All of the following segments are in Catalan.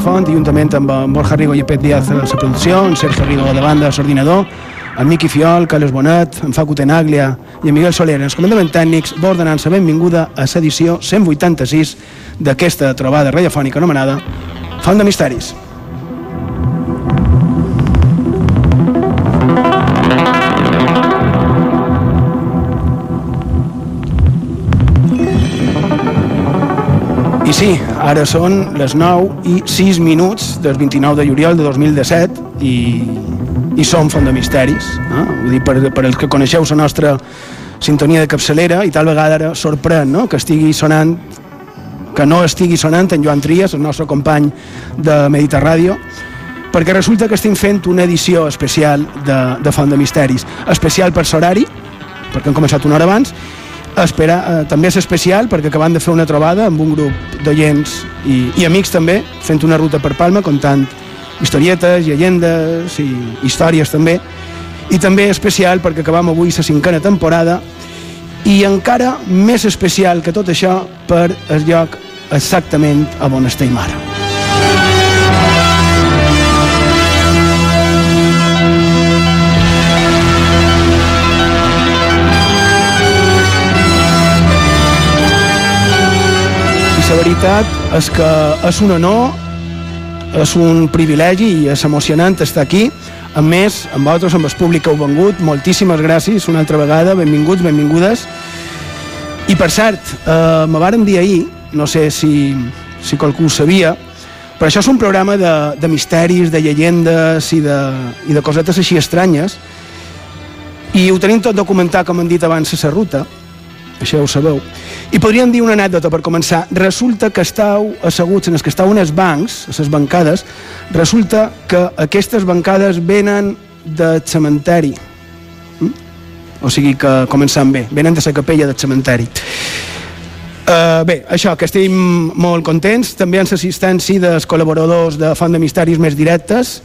Font, juntament amb en Borja Rigo i Pet Díaz a la producció, en Sergio Rigo de banda l'ordinador, en Miqui Fiol, Carles Bonet, en Facu Tenaglia i en Miguel Soler, els comandaments tècnics, va ordenant-se benvinguda a l'edició 186 d'aquesta trobada radiofònica anomenada Font de Misteris. Sí, ara són les 9 i 6 minuts del 29 de juliol de 2017 i, i som Font de Misteris. Eh? Vull dir, per, per els que coneixeu la nostra sintonia de capçalera i tal vegada ara sorprèn no? que estigui sonant que no estigui sonant en Joan Trias, el nostre company de Mediterràdio, perquè resulta que estem fent una edició especial de, de Font de Misteris. Especial per l'horari, perquè hem començat una hora abans, Espera, eh, també és especial perquè acabant de fer una trobada amb un grup d'oients i, i amics també, fent una ruta per Palma contant historietes, llegendes i històries també i també especial perquè acabam avui la cinquena temporada i encara més especial que tot això per el lloc exactament a on estem ara. La veritat és que és un honor, és un privilegi i és emocionant estar aquí. A més, amb vosaltres, amb el públic que heu vengut, moltíssimes gràcies una altra vegada, benvinguts, benvingudes. I per cert, eh, me varen dir ahir, no sé si, si qualcú ho sabia, però això és un programa de, de misteris, de llegendes i de, i de cosetes així estranyes, i ho tenim tot documentat, com han dit abans, a la ruta, això ja ho sabeu. I podríem dir una anècdota per començar. Resulta que estàu asseguts en els que estàu en els bancs, a les bancades, resulta que aquestes bancades venen de cementeri. Mm? O sigui que començant bé, venen de la capella del cementeri. Uh, bé, això, que estem molt contents, també amb l'assistència dels col·laboradors de Font de Misteris més directes,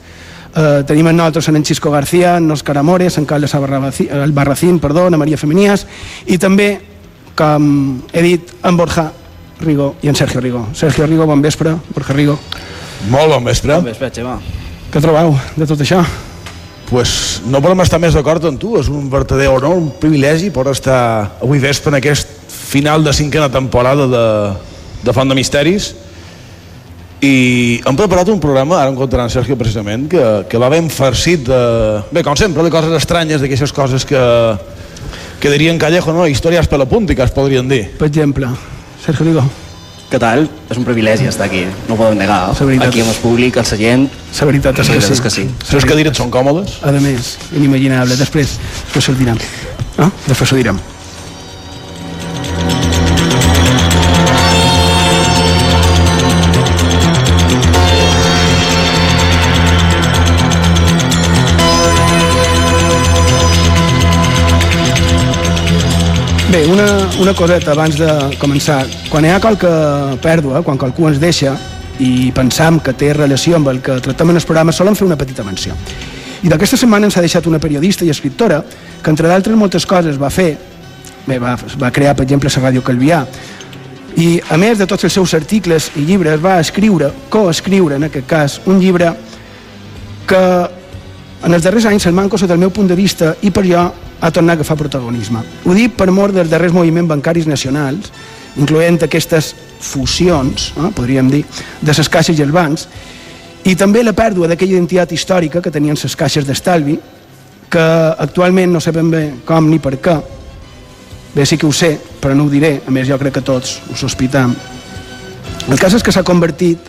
Uh, tenim en nosaltres en Xisco García, en Òscar Amores, en Carles Albarracín, perdó, en Maria Feminias, i també com he dit, en Borja Rigo i en Sergio Rigo. Sergio Rigo, bon vespre. Borja Rigo. Molt bon vespre. Bon vespre, Xema. Què trobeu de tot això? Pues no podem estar més d'acord amb tu, és un verdader honor, un privilegi per estar avui vespre en aquest final de cinquena temporada de, de Font de Misteris i hem preparat un programa, ara encontraran Sergio precisament, que, que va ben farcit de... Bé, com sempre, de coses estranyes, d'aquestes coses que, que dirien Callejo, no? Històries pelopúntiques, podrien dir. Per exemple, Sergio Rigo. Què tal? És un privilegi estar aquí, no ho podem negar. Aquí amb el públic, el seient... La veritat és que sí. És que sí. Les cadires són còmodes? A més, inimaginable. Després, després ho direm. No? Després ho direm. Bé, una, una coseta abans de començar. Quan hi ha qualque pèrdua, quan qualcú ens deixa i pensam que té relació amb el que tractem en el programa, solen fer una petita menció. I d'aquesta setmana ens ha deixat una periodista i escriptora que, entre d'altres moltes coses, va fer, bé, va, va crear, per exemple, la Ràdio Calvià, i, a més de tots els seus articles i llibres, va escriure, coescriure, en aquest cas, un llibre que en els darrers anys el manco sota el meu punt de vista i per jo ha tornat a agafar protagonisme. Ho dic per mort dels darrers moviments bancaris nacionals, incloent aquestes fusions, eh, podríem dir, de les caixes i els bancs, i també la pèrdua d'aquella identitat històrica que tenien les caixes d'estalvi, que actualment no sabem bé com ni per què, bé sí que ho sé, però no ho diré, a més jo crec que tots ho sospitam. El cas és que s'ha convertit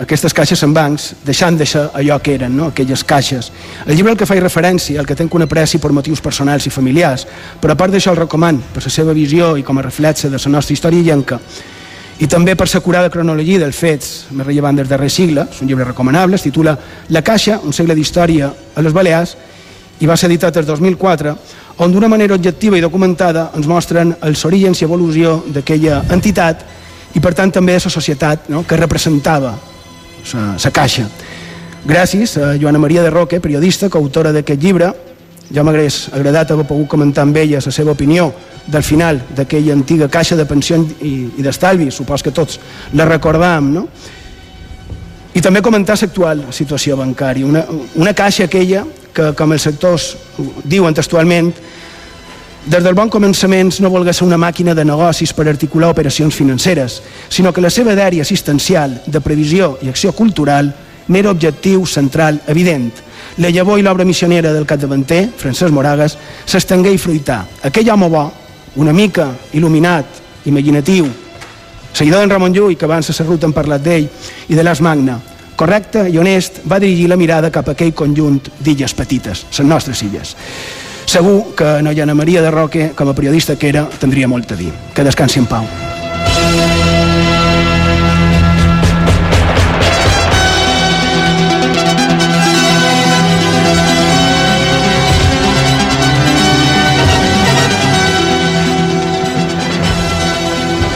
aquestes caixes en bancs, deixant de ser allò que eren, no? aquelles caixes. El llibre al que faig referència, el que tenc una apreci per motius personals i familiars, però a part d'això el recoman per la seva visió i com a reflexe de la nostra història llenca, i també per la curada cronologia dels fets més rellevants del darrer sigle, és un llibre recomanable, es titula La Caixa, un segle d'història a les Balears, i va ser editat el 2004, on d'una manera objectiva i documentada ens mostren els orígens i evolució d'aquella entitat i per tant també de la societat no? que representava la caixa. Gràcies a Joana Maria de Roque, periodista, coautora d'aquest llibre. Ja m'hagués agradat haver pogut comentar amb ella la seva opinió del final d'aquella antiga caixa de pensió i, i d'estalvi, supos que tots la recordam, no? I també comentar l'actual situació bancària, una, una caixa aquella que, com els sectors diuen textualment, des del bon començament no volgués ser una màquina de negocis per articular operacions financeres, sinó que la seva dèria assistencial, de previsió i acció cultural n'era objectiu central evident. La llavor i l'obra missionera del capdavanter, Francesc Moragas, s'estengué i fruità. Aquell home bo, una mica il·luminat, imaginatiu, seguidor d'en Ramon Llull, que abans a ruta hem parlat d'ell, i de l'As Magna, correcte i honest, va dirigir la mirada cap a aquell conjunt d'illes petites, les nostres illes. Segur que Noia Maria de Roque, com a periodista que era, tindria molt a dir. Que descansi en pau.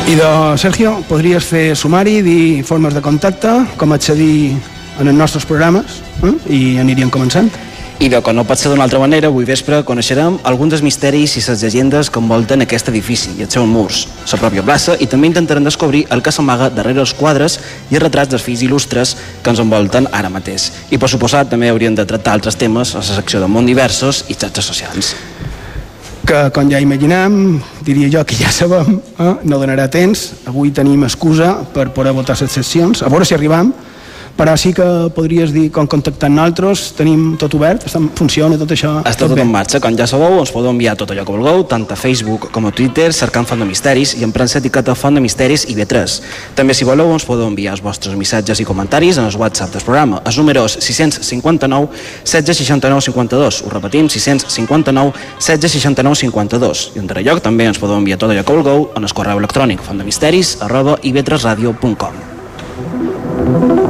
I de Sergio, podries fer sumari, dir formes de contacte, com accedir en els nostres programes eh? i aniríem començant. I de que no pot ser d'una altra manera, avui vespre coneixerem alguns dels misteris i les llegendes que envolten aquest edifici i els seus murs, la pròpia plaça, i també intentarem descobrir el que s'amaga darrere els quadres i els retrats dels fills il·lustres que ens envolten ara mateix. I, per suposat, també hauríem de tractar altres temes a la secció de món diversos i xarxes socials que, com ja imaginem, diria jo que ja sabem, eh, no donarà temps. Avui tenim excusa per poder votar les sessions, a veure si arribam, però sí que podries dir com contactar nosaltres, tenim tot obert, funciona tot això. Està tot, tot en marxa, com ja sabeu, ens podeu enviar tot allò que vulgueu, tant a Facebook com a Twitter, cercant Font de Misteris i emprant l'etiqueta Font de Misteris i B3. També, si voleu, ens podeu enviar els vostres missatges i comentaris en el WhatsApp del programa. Els números 659 1669 52. Ho repetim, 659 1669 52. I en darrer lloc també ens podeu enviar tot allò que vulgueu en el correu electrònic fontdemisteris arroba ib3radio.com.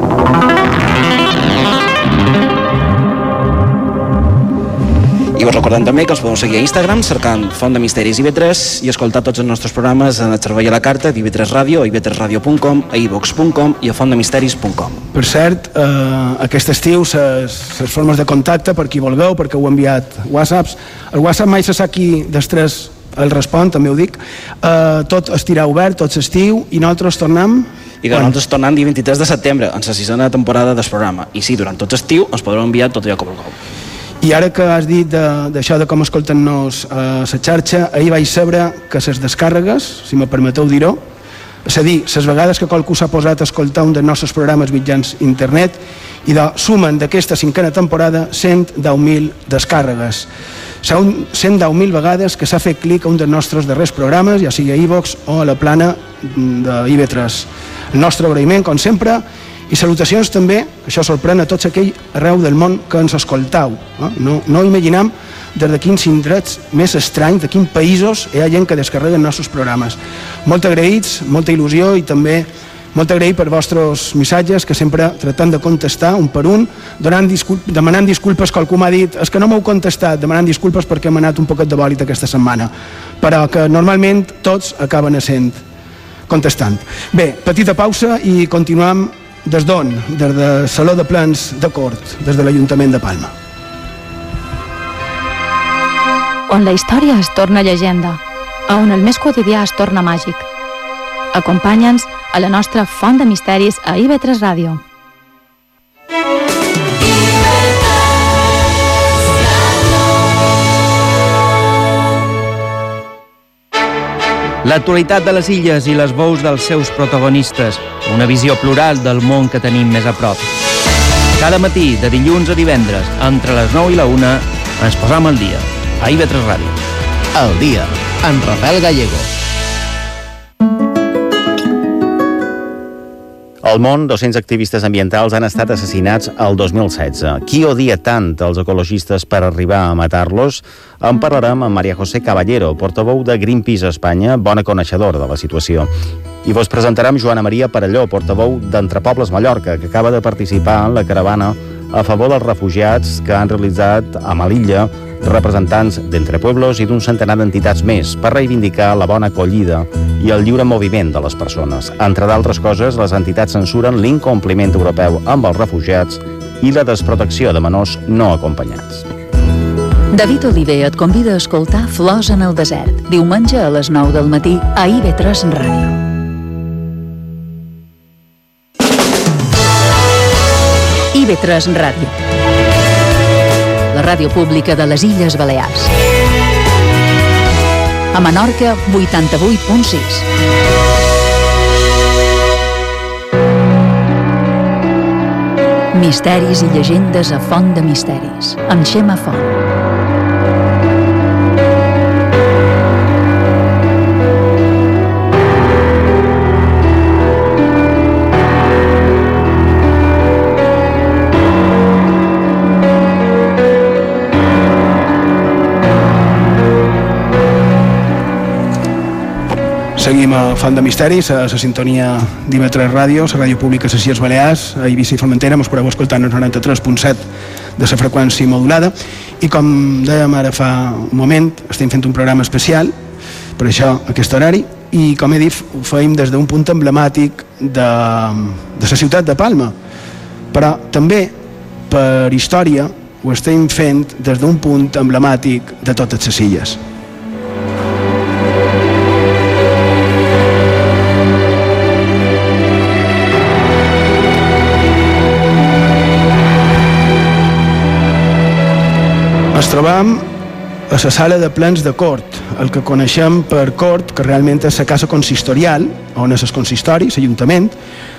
I us recordem també que els podeu seguir a Instagram cercant Font de Misteris IB3 i escoltar tots els nostres programes en el servei a la carta d'IB3 Ràdio, ib3radio.com, a ivox.com i a fontdemisteris.com. Per cert, eh, aquest estiu les formes de contacte per qui vulgueu, perquè heu enviat whatsapps. El whatsapp mai se sap qui dels tres el respon, també ho dic. Eh, tot estirà obert, tot s'estiu, i nosaltres tornem i que nosaltres tornem dia 23 de setembre en la sisena temporada del programa. I sí, durant tot estiu ens podreu enviar tot allò que vulgueu. I ara que has dit d'això de, de com escolten-nos a la xarxa, ahir vaig saber que les descàrregues, si me permeteu dir-ho, és a dir, les vegades que qualcú s'ha posat a escoltar un dels nostres programes mitjans internet i de, sumen d'aquesta cinquena temporada 110.000 descàrregues. Són 110.000 vegades que s'ha fet clic a un dels nostres darrers programes, ja sigui a iVox o a la plana de IB3. El nostre agraïment, com sempre, i salutacions també, que això sorprèn a tots aquell arreu del món que ens escoltau. No, no, no imaginem des de quins indrets més estranys, de quins països hi ha gent que descarrega els nostres programes. Molt agraïts, molta il·lusió i també molt agraït per vostres missatges que sempre tratant de contestar un per un, donant disculp, demanant disculpes que algú m'ha dit és que no m'heu contestat, demanant disculpes perquè hem anat un poquet de bòlit aquesta setmana però que normalment tots acaben sent contestant. Bé, petita pausa i continuem des d'on? Des del Saló de Plans de Cort, des de l'Ajuntament de Palma. On la història es torna llegenda, on el més quotidià es torna màgic. Acompanya'ns a la nostra font de misteris a IB3 Ràdio. L'actualitat de les illes i les veus dels seus protagonistes. Una visió plural del món que tenim més a prop. Cada matí, de dilluns a divendres, entre les 9 i la 1, ens posam al dia. A IB3 Ràdio. El dia, en Rafael Gallego. Al món, 200 activistes ambientals han estat assassinats el 2016. Qui odia tant els ecologistes per arribar a matar-los? En parlarem amb Maria José Caballero, portaveu de Greenpeace Espanya, bona coneixedora de la situació. I vos presentarem Joana Maria Parelló, portaveu d'Entrepobles Mallorca, que acaba de participar en la caravana a favor dels refugiats que han realitzat a Malilla representants d'Entre Pueblos i d'un centenar d'entitats més per reivindicar la bona acollida i el lliure moviment de les persones. Entre d'altres coses, les entitats censuren l'incompliment europeu amb els refugiats i la desprotecció de menors no acompanyats. David Oliver et convida a escoltar Flors en el desert, diumenge a les 9 del matí a IB3 Ràdio. IB3 Ràdio. Ràdio pública de les Illes Balears. A Menorca, 88.6. Misteris i llegendes a Font de Misteris, amb Xema Font. Seguim a Font de Misteris, a la sintonia d'IV3 Ràdio, la ràdio pública de les Illes Balears, a Eivissa i Formentera, mos podeu escoltar en el 93.7 de la freqüència modulada. I com dèiem ara fa un moment, estem fent un programa especial per això aquest horari. I com he dit ho feim des d'un punt emblemàtic de, de la ciutat de Palma. Però també per història ho estem fent des d'un punt emblemàtic de totes les illes Ens trobam a la sala de plens de cort, el que coneixem per cort, que realment és la casa consistorial, on és el consistori, l'Ajuntament,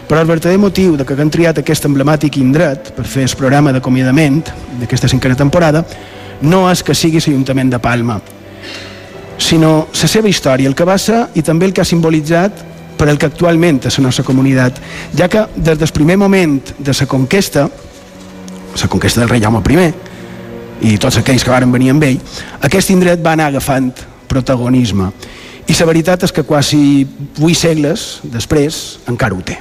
però el verdader motiu de que haguem triat aquest emblemàtic indret per fer el programa d'acomiadament d'aquesta cinquena temporada no és que sigui l'Ajuntament de Palma, sinó la seva història, el que va ser i també el que ha simbolitzat per el que actualment és la nostra comunitat, ja que des del primer moment de la conquesta, la conquesta del rei Jaume I, i tots aquells que varen venir amb ell, aquest indret va anar agafant protagonisme. I la veritat és que quasi vuit segles després encara ho té.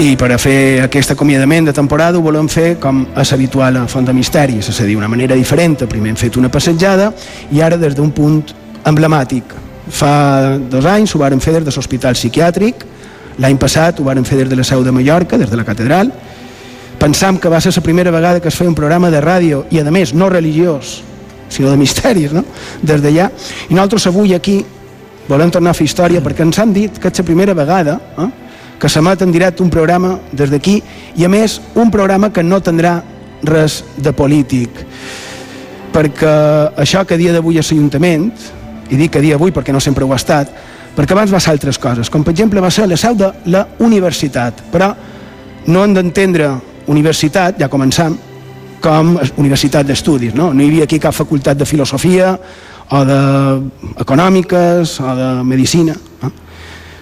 I per a fer aquest acomiadament de temporada ho volem fer com és habitual a Font de Misteris, és a dir, d'una manera diferent. Primer hem fet una passejada i ara des d'un punt emblemàtic. Fa dos anys ho varen fer des de l'Hospital Psiquiàtric, l'any passat ho varen fer des de la Seu de Mallorca, des de la Catedral. Pensam que va ser la primera vegada que es feia un programa de ràdio i, a més, no religiós, sinó de misteris, no? des d'allà. I nosaltres avui aquí volem tornar a fer història perquè ens han dit que és la primera vegada eh, que s'emet en directe un programa des d'aquí i a més un programa que no tindrà res de polític perquè això que dia d'avui és l'Ajuntament i dic que dia d'avui perquè no sempre ho ha estat perquè abans va ser altres coses com per exemple va ser la seu de la universitat però no hem d'entendre universitat, ja començam com universitat d'estudis no? no hi havia aquí cap facultat de filosofia o d'econòmiques o de medicina?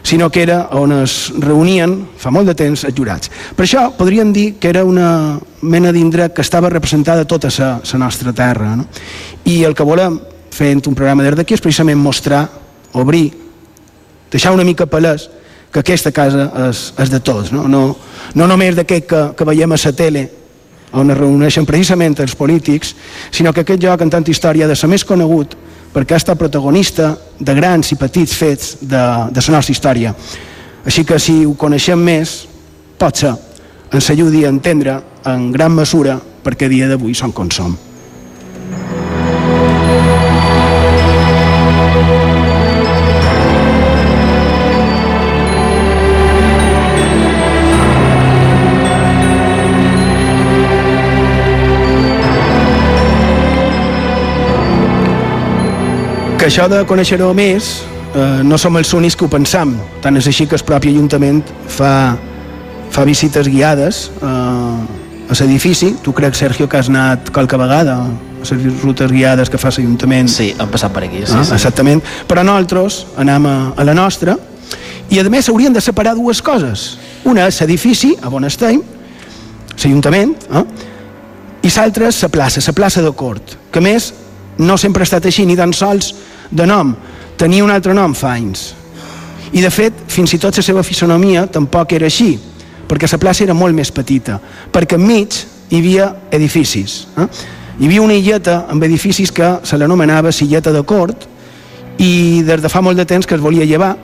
Sinó que era on es reunien fa molt de temps els jurats. Per això podríem dir que era una mena d'indret que estava representada tota la nostra terra. No? I el que volem, fent un programa des d'aquí, és precisament mostrar, obrir, deixar una mica palès que aquesta casa és, és de tots, no, no, no només d'aquest que, que veiem a la tele, on es reuneixen precisament els polítics, sinó que aquest lloc en tanta història ha de ser més conegut perquè ha estat protagonista de grans i petits fets de, de la nostra història. Així que si ho coneixem més, potser ens ajudi a entendre en gran mesura perquè dia d'avui som com som. Això de conèixer-ho més eh, no som els únics que ho pensam tant és així que el propi Ajuntament fa, fa visites guiades eh, a l'edifici tu crec Sergio que has anat qualque vegada a les rutes guiades que fa l'Ajuntament Sí, hem passat per aquí, sí, ah, sí. exactament però nosaltres anem a, a la nostra i a més haurien de separar dues coses una és l'edifici a on estem l'Ajuntament eh? i l'altra és la plaça, la plaça de Cort que més no sempre ha estat així, ni tan sols de nom. Tenia un altre nom fa anys. I de fet, fins i tot la seva fisonomia tampoc era així, perquè la plaça era molt més petita, perquè enmig hi havia edificis. Eh? Hi havia una illeta amb edificis que se l'anomenava Silleta de Cort i des de fa molt de temps que es volia llevar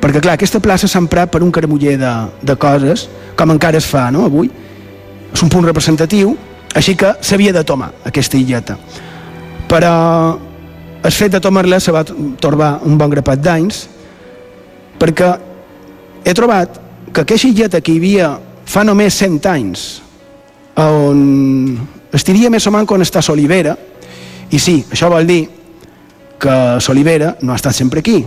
perquè clar, aquesta plaça s'ha emprat per un caramuller de, de coses com encara es fa no, avui és un punt representatiu així que s'havia de tomar aquesta illeta. Però el fet de tomar-la se va torbar un bon grapat d'anys perquè he trobat que aquesta illeta que hi havia fa només 100 anys on estiria més o menys on està Solivera i sí, això vol dir que Solivera no ha estat sempre aquí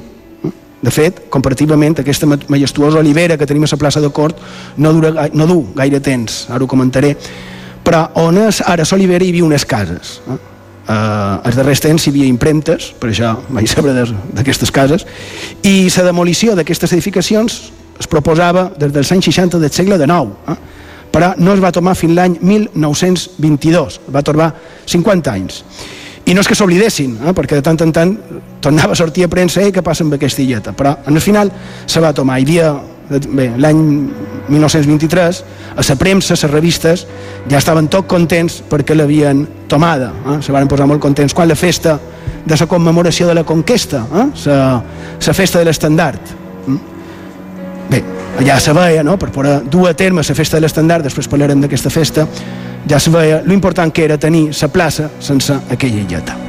de fet, comparativament, aquesta majestuosa olivera que tenim a la plaça de Cort no, dura, no du gaire temps, ara ho comentaré, però on és ara l'olivera hi havia unes cases. Eh? Uh, als darrers temps hi havia impremtes, per això vaig saber d'aquestes cases, i la demolició d'aquestes edificacions es proposava des dels anys 60 del segle XIX, eh? però no es va tomar fins l'any 1922, va tornar 50 anys. I no és que s'oblidessin, eh? perquè de tant en tant tornava a sortir a premsa i què passa amb aquesta illeta, però al final se va tomar. Hi havia, bé, l'any 1923, a la premsa, les revistes, ja estaven tot contents perquè l'havien tomada. Eh? Se van posar molt contents quan la festa de la commemoració de la conquesta, eh? la festa de l'estandard. Mm? Bé, ja se veia, no? per poder dur a terme la festa de l'estandard, després parlarem d'aquesta festa, ja se veia l'important que era tenir la plaça sense aquella illeta.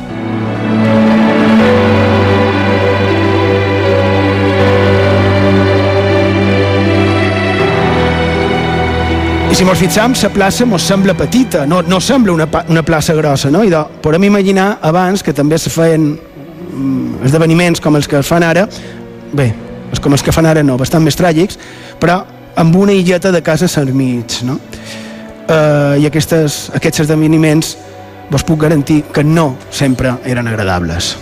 I si mos fixam, la plaça mos sembla petita, no, no sembla una, una plaça grossa, no? I de, podem imaginar abans que també se feien mm, esdeveniments com els que es fan ara, bé, els com els que fan ara no, bastant més tràgics, però amb una illeta de casa al mig, no? eh, i aquestes, aquests esdeveniments vos puc garantir que no sempre eren agradables.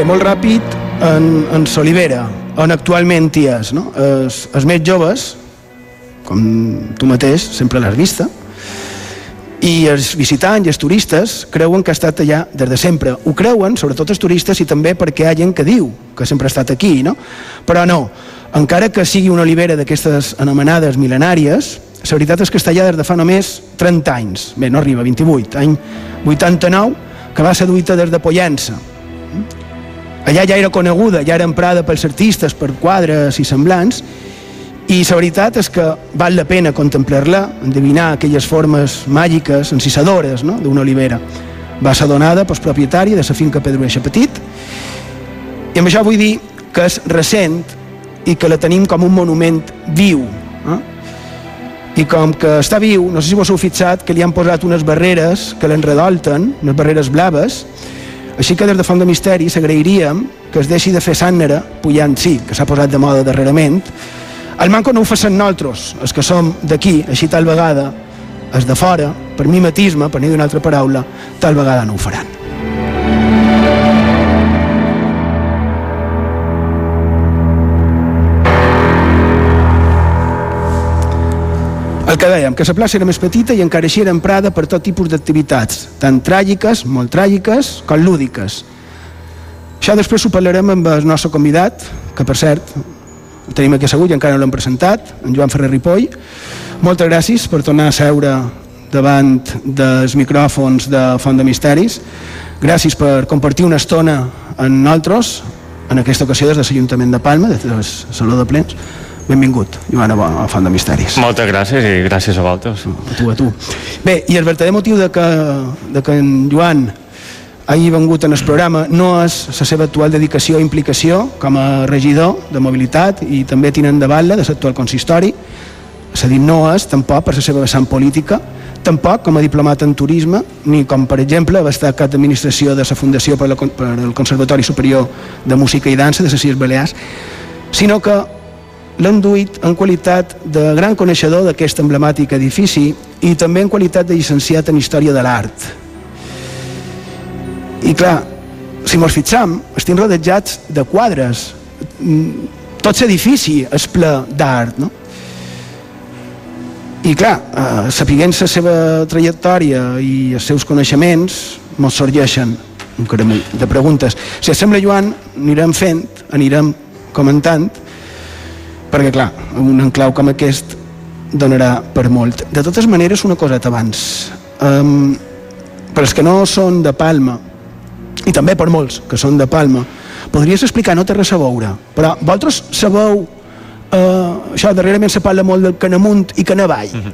Bé, molt ràpid, en, en Solivera, on actualment hi és, no? els, els més joves, com tu mateix, sempre l'has vista, i els visitants i els turistes creuen que ha estat allà des de sempre. Ho creuen, sobretot els turistes, i també perquè hi ha gent que diu que sempre ha estat aquí, no? Però no, encara que sigui una olivera d'aquestes anomenades mil·lenàries, la veritat és que està allà des de fa només 30 anys. Bé, no arriba, 28, any 89, que va ser duita des de Pollença. Allà ja era coneguda, ja era emprada pels artistes, per quadres i semblants, i la veritat és que val la pena contemplar-la, endevinar aquelles formes màgiques, encisadores no? d'una olivera. Va ser donada pels propietari de la finca Pedrueixa Petit i amb això vull dir que és recent i que la tenim com un monument viu. Eh? I com que està viu, no sé si vos heu fixat que li han posat unes barreres que l'enredolten, unes barreres blaves, així que des de Font de Misteri s'agrairíem que es deixi de fer sànera, pujant sí, que s'ha posat de moda darrerament, el manco no ho facen nosaltres, els que som d'aquí, així tal vegada, els de fora, per mimetisme, per dir una altra paraula, tal vegada no ho faran. Que dèiem, que la plaça era més petita i encara així era emprada per tot tipus d'activitats, tant tràgiques, molt tràgiques, com lúdiques. Això després ho parlarem amb el nostre convidat, que per cert el tenim aquí assegut i encara no l'hem presentat, en Joan Ferrer Ripoll. Moltes gràcies per tornar a seure davant dels micròfons de Font de Misteris. Gràcies per compartir una estona amb nosaltres, en aquesta ocasió des de l'Ajuntament de Palma, des del Saló de Plens. Benvingut, Joan, a Font de Misteris. Moltes gràcies i gràcies a vosaltres. A tu, a tu. Bé, i el verdader motiu de que, de que en Joan hagi vengut en el programa no és la seva actual dedicació i implicació com a regidor de mobilitat i també tinent de batlle de l'actual consistori, és a dir, no és tampoc per la seva vessant política, tampoc com a diplomat en turisme, ni com, per exemple, va estar cap d'administració de la Fundació per, la, per el Conservatori Superior de Música i Dansa de les Illes Balears, sinó que l'han duit en qualitat de gran coneixedor d'aquest emblemàtic edifici i també en qualitat de llicenciat en Història de l'Art i clar, si mos fixam, estem rodejats de quadres. Mm, tot l'edifici és ple d'art, no? I clar, eh, sapiguent la seva trajectòria i els seus coneixements, mos sorgeixen un caramull de preguntes. Si sembla, Joan, anirem fent, anirem comentant, perquè, clar, un enclau com aquest donarà per molt. De totes maneres, una coseta abans. Um, per als que no són de Palma, i també per molts que són de Palma, podries explicar, no té res a veure, però vosaltres sabeu, eh, això darrerament se parla molt del Canamunt i Canavall. Mm -hmm.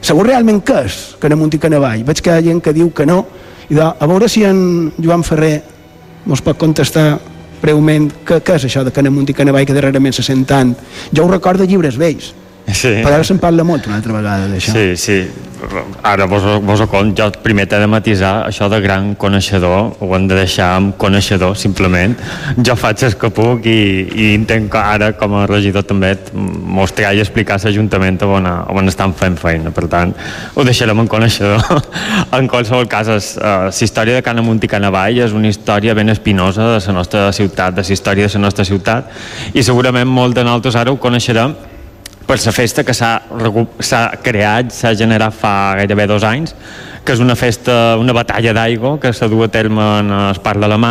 Sabeu realment què és Canamunt i Canavall? Veig que hi ha gent que diu que no, i de, a veure si en Joan Ferrer ens pot contestar breument què, què és això de Canamunt i Canavall que darrerament se sent tant. Jo ho recordo llibres vells, Sí. però ara se'n parla molt una altra vegada d'això. Sí, sí. Ara vos, vos ho cont, jo primer t'he de matisar això de gran coneixedor, ho hem de deixar amb coneixedor, simplement. Jo faig el que puc i, i intent ara, com a regidor, també mostrar i explicar a l'Ajuntament on, on estan fent feina. Per tant, ho deixarem en coneixedor. en qualsevol cas, és, uh, la història de Can Amunt i Can Avall és una història ben espinosa de la nostra ciutat, de la història de la nostra ciutat, i segurament molt de nosaltres ara ho coneixerem per la festa que s'ha creat, s'ha generat fa gairebé dos anys, que és una festa, una batalla d'aigua que s'ha du a terme en el Parc de la Mà,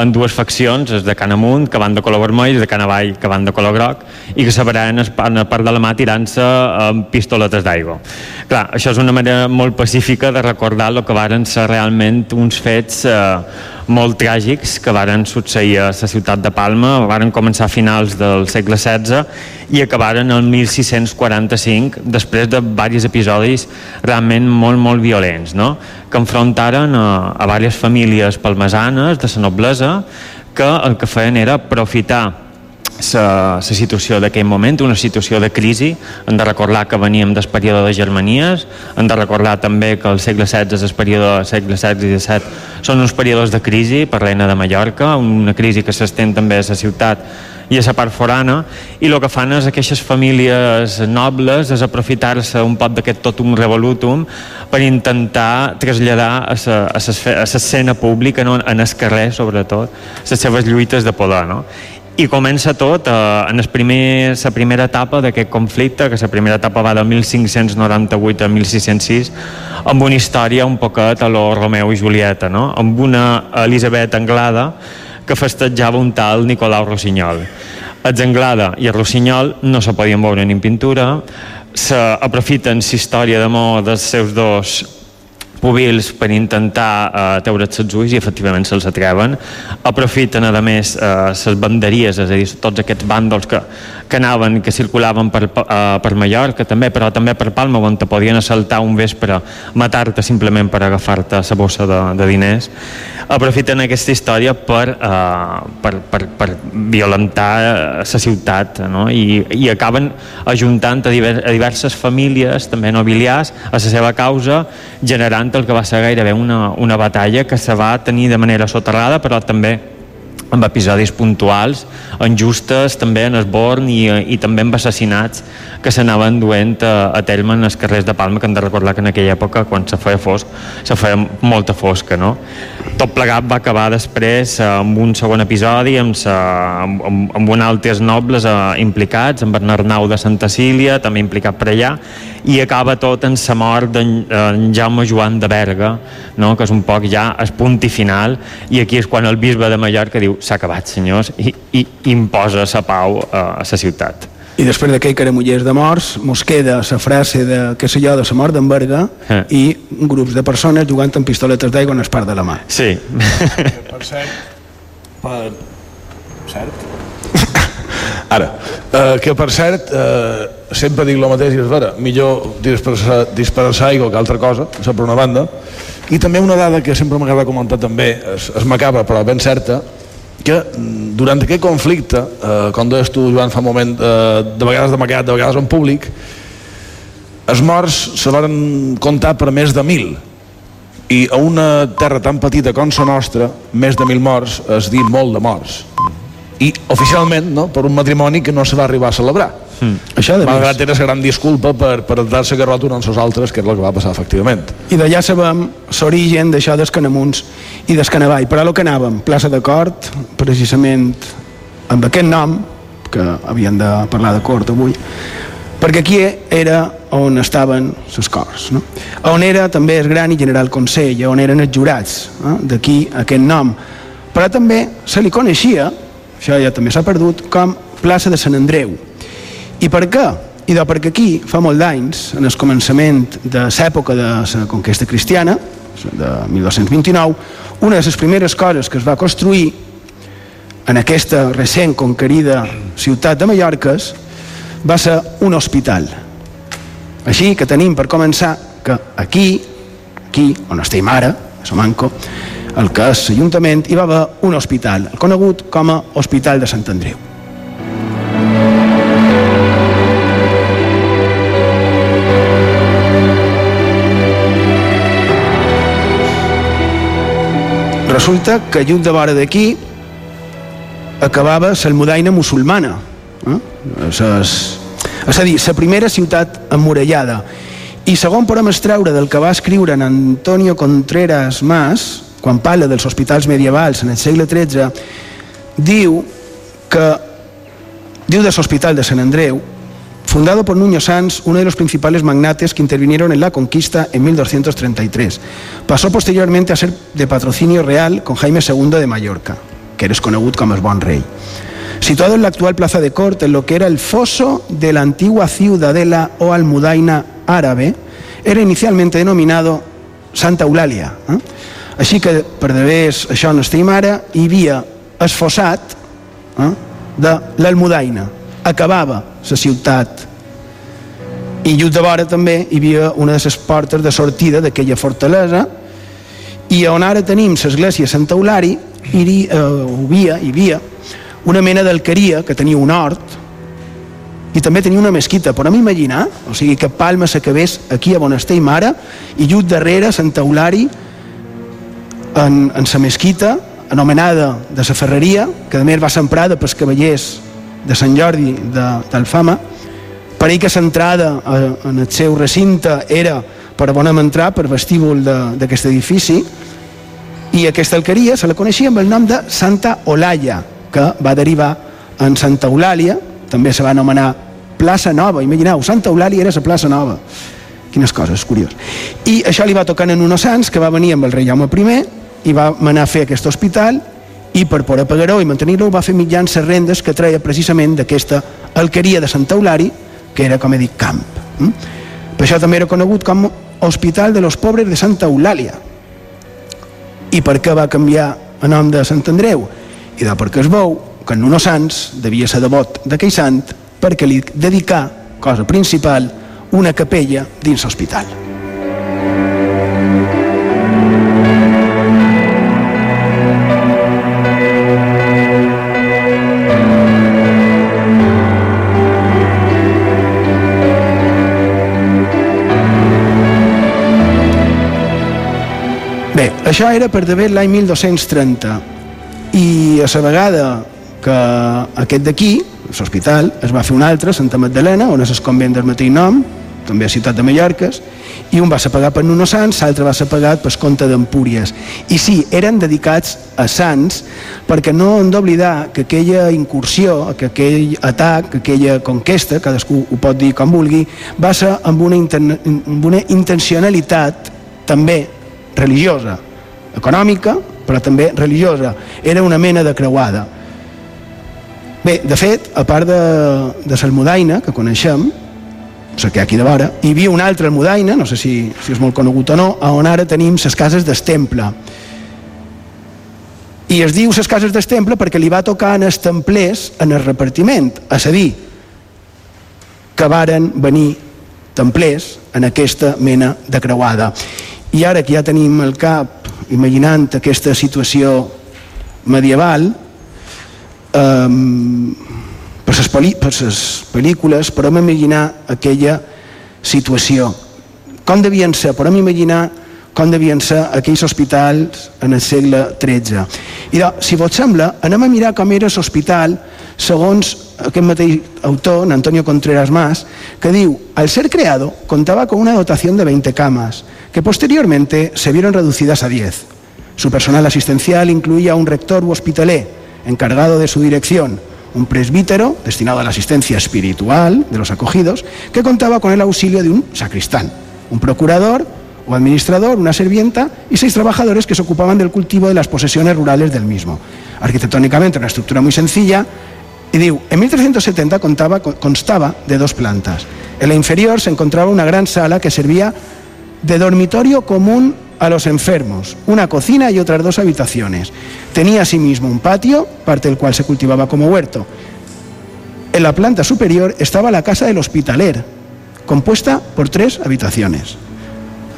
en dues faccions, els de Can Amunt, que van de color vermell, i de Can Avall, que van de color groc, i que s'abraran en el Parc de la Mà tirant-se amb pistoletes d'aigua. Clar, això és una manera molt pacífica de recordar el que varen ser realment uns fets eh, molt tràgics que varen succeir a la ciutat de Palma, varen començar a finals del segle XVI i acabaren el 1645 després de diversos episodis realment molt, molt violents, no? que enfrontaren a, a diverses famílies palmesanes de la noblesa que el que feien era aprofitar la situació d'aquell moment, una situació de crisi. Hem de recordar que veníem del període de Germanies, hem de recordar també que el segle XVI és el període del segle XVI i XVII són uns períodes de crisi per l'Eina de Mallorca, una crisi que s'estén també a la ciutat i a la part forana, i el que fan és aquestes famílies nobles és aprofitar-se un poc d'aquest totum revolutum per intentar traslladar a l'escena pública, no? en el carrer sobretot, les seves lluites de poder. No? I comença tot eh, en el primer, la primera etapa d'aquest conflicte, que la primera etapa va de 1598 a 1606, amb una història un poquet a lo Romeu i Julieta, no? amb una Elisabet Anglada que festejava un tal Nicolau Rossinyol. Els Anglada i el Rossinyol no se podien veure ni en pintura, s'aprofiten la història d'amor dels seus dos púbils per intentar eh, treure's els ulls i efectivament se'ls atreven aprofiten a més eh, les banderies és a dir, tots aquests bàndols que, que anaven, que circulaven per, eh, per Mallorca també, però també per Palma on te podien assaltar un vespre matar-te simplement per agafar-te la bossa de, de diners aprofiten aquesta història per, eh, per, per, per violentar la ciutat no? I, i acaben ajuntant a, diver, a diverses famílies també nobiliars a la seva causa generant el que va ser gairebé una, una batalla que se va tenir de manera soterrada però també amb episodis puntuals, injustes també en esborn i, i també amb assassinats que s'anaven duent a, a terme en els carrers de Palma, que hem de recordar que en aquella època, quan se feia fosc, se feia molta fosca, no? Tot plegat va acabar després amb un segon episodi, amb, sa, amb, amb, amb un altres nobles eh, implicats, amb Bernarnau de Santa Cília, també implicat per allà, i acaba tot en la mort d'en Jaume Joan de Berga, no? que és un poc ja el punt i final, i aquí és quan el bisbe de Mallorca diu s'ha acabat, senyors, i, i imposa la pau a la ciutat. I després d'aquell caramullers de morts, mos queda la frase de, que sé jo, de la mort d'en Berga Eh. i grups de persones jugant amb pistoletes d'aigua en el parc de la mà. Sí. Per cert, per... Cert? Ara, eh, que per cert, eh, sempre dic el mateix i és vera, millor dispersar, dispersar aigua que altra cosa, per una banda, i també una dada que sempre m'agrada comentar també, és, és macabra però ben certa, que durant aquest conflicte, eh, com deies tu, Joan, fa un moment, eh, de vegades d'amagat, de vegades en públic, els morts se van comptar per més de mil, i a una terra tan petita com la nostra, més de mil morts és dir molt de morts. I oficialment, no, per un matrimoni que no se va arribar a celebrar. Mm. Això de Malgrat més. era la gran disculpa per, per dar-se garrot uns als altres, que és el que va passar efectivament. I d'allà sabem l'origen d'això dels canamuns i dels canavall. Però lo que anàvem, plaça d'acord, precisament amb aquest nom, que havíem de parlar d'acord avui, perquè aquí era on estaven les cors, no? on era també el gran i general consell, on eren els jurats, eh? d'aquí aquest nom. Però també se li coneixia, això ja també s'ha perdut, com plaça de Sant Andreu. I per què? I doncs perquè aquí, fa molt d'anys, en el començament de l'època de la conquesta cristiana, de 1229, una de les primeres coses que es va construir en aquesta recent conquerida ciutat de Mallorques va ser un hospital. Així que tenim per començar que aquí, aquí on estem ara, a Somanco, el que és l'Ajuntament, hi va haver un hospital, conegut com a Hospital de Sant Andreu. Resulta que lluny de vora d'aquí acabava l'almudaina musulmana. Eh? És, és a dir, la primera ciutat emmurallada. I segon podem extreure del que va escriure en Antonio Contreras Mas, quan parla dels hospitals medievals en el segle XIII, diu que diu de l'Hospital de Sant Andreu, fundado por Nuño Sanz, uno de los principales magnates que intervinieron en la conquista en 1233. Pasó posteriormente a ser de patrocinio real con Jaime II de Mallorca, que eres conegut com el bon rei. Situado en la actual plaza de corte, en lo que era el foso de la antigua ciudadela o almudaina árabe, era inicialmente denominado Santa Eulàlia. Eh? Així que, per devés això on estem ara, hi havia esfossat eh, de l'Almudaina. Acabava la ciutat i just de vora també hi havia una de les portes de sortida d'aquella fortalesa i on ara tenim l'església Sant Eulari hi, eh, hi, havia, havia una mena d'alqueria que tenia un hort i també tenia una mesquita, podem imaginar? O sigui, que Palma s'acabés aquí a on estem ara i just darrere Sant Eulari en, en sa mesquita anomenada de la ferreria, que a més va ser emprada pels cavallers de Sant Jordi d'Alfama, per ell que l'entrada en el seu recinte era per on hem entrar, per vestíbul d'aquest edifici, i aquesta alqueria se la coneixia amb el nom de Santa Olalla, que va derivar en Santa Eulàlia, també se va anomenar plaça Nova, imagineu, Santa Eulàlia era la plaça Nova. Quines coses, curiós. I això li va tocar en un Sants, que va venir amb el rei Jaume I, i va manar a fer aquest hospital i per poder pagar-ho i mantenir-lo va fer mitjans les rendes que treia precisament d'aquesta alqueria de Santa Eulari que era, com he dit, camp. Mm? Per això també era conegut com Hospital de los Pobres de Santa Eulàlia. I per què va canviar el nom de Sant Andreu? I de perquè es veu que en Nuno Sants devia ser devot d'aquell sant perquè li dedicà, cosa principal, una capella dins l'hospital. Això era per d'haver l'any 1230 i a la vegada que aquest d'aquí, l'hospital, es va fer un altre, Santa Magdalena, on és el convent del mateix nom, també a Ciutat de Mallorques, i un va ser pagat per Nuno Sants, l'altre va ser pagat per Comte d'Empúries. I sí, eren dedicats a Sants, perquè no hem d'oblidar que aquella incursió, que aquell atac, que aquella conquesta, cadascú ho pot dir com vulgui, va ser amb una, amb una intencionalitat també religiosa, econòmica, però també religiosa. Era una mena de creuada. Bé, de fet, a part de, de l'Almudaina, que coneixem, la que aquí de vora, hi havia una altra Almudaina, no sé si, si és molt conegut o no, on ara tenim les cases d'Estemple. I es diu les cases d'Estemple perquè li va tocar en els templers en el repartiment, a dir, que varen venir templers en aquesta mena de creuada. I ara que ja tenim el cap imaginant aquesta situació medieval, eh, per les, pel·lícules podem imaginar aquella situació. Com devien ser? Podem imaginar com devien ser aquells hospitals en el segle XIII. I doncs, si vos sembla, anem a mirar com era l'hospital segons aquest mateix autor, Antonio Contreras Más, que diu, al ser creado contaba con una dotación de 20 camas, que posteriormente se vieron reducidas a 10. Su personal asistencial incluía un rector u hospitalé, encargado de su dirección, un presbítero destinado a la asistencia espiritual de los acogidos, que contaba con el auxilio de un sacristán, un procurador o administrador, una servienta y seis trabajadores que se ocupaban del cultivo de las posesiones rurales del mismo. Arquitectónicamente una estructura muy sencilla y digo, en 1370 contaba, constaba de dos plantas. En la inferior se encontraba una gran sala que servía de dormitorio común a los enfermos, una cocina y otras dos habitaciones. Tenía asimismo un patio, parte del cual se cultivaba como huerto. En la planta superior estaba la casa del hospitaler, compuesta por tres habitaciones.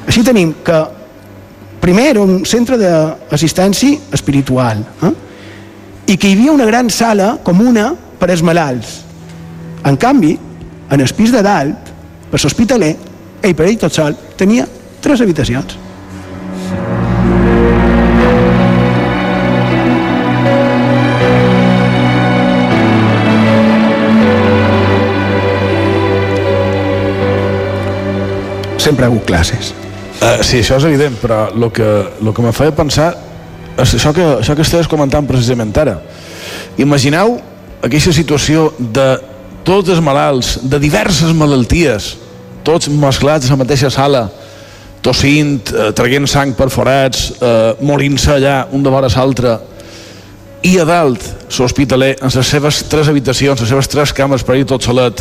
Així tenim que primer era un centre d'assistència espiritual eh? i que hi havia una gran sala comuna per als malalts. En canvi, en el pis de dalt, per l'hospitaler, ell per ell tot sol, tenia tres habitacions. Sempre ha hagut classes. Uh, sí, això és evident, però el que, lo que me feia pensar és això que, això que estaves comentant precisament ara. Imagineu aquesta situació de tots els malalts, de diverses malalties, tots mesclats a la mateixa sala, tossint, eh, traient sang per forats, eh, morint-se allà un de vora l'altre, i a dalt l'hospitaler en les seves tres habitacions, les seves tres cames per ir tot solet,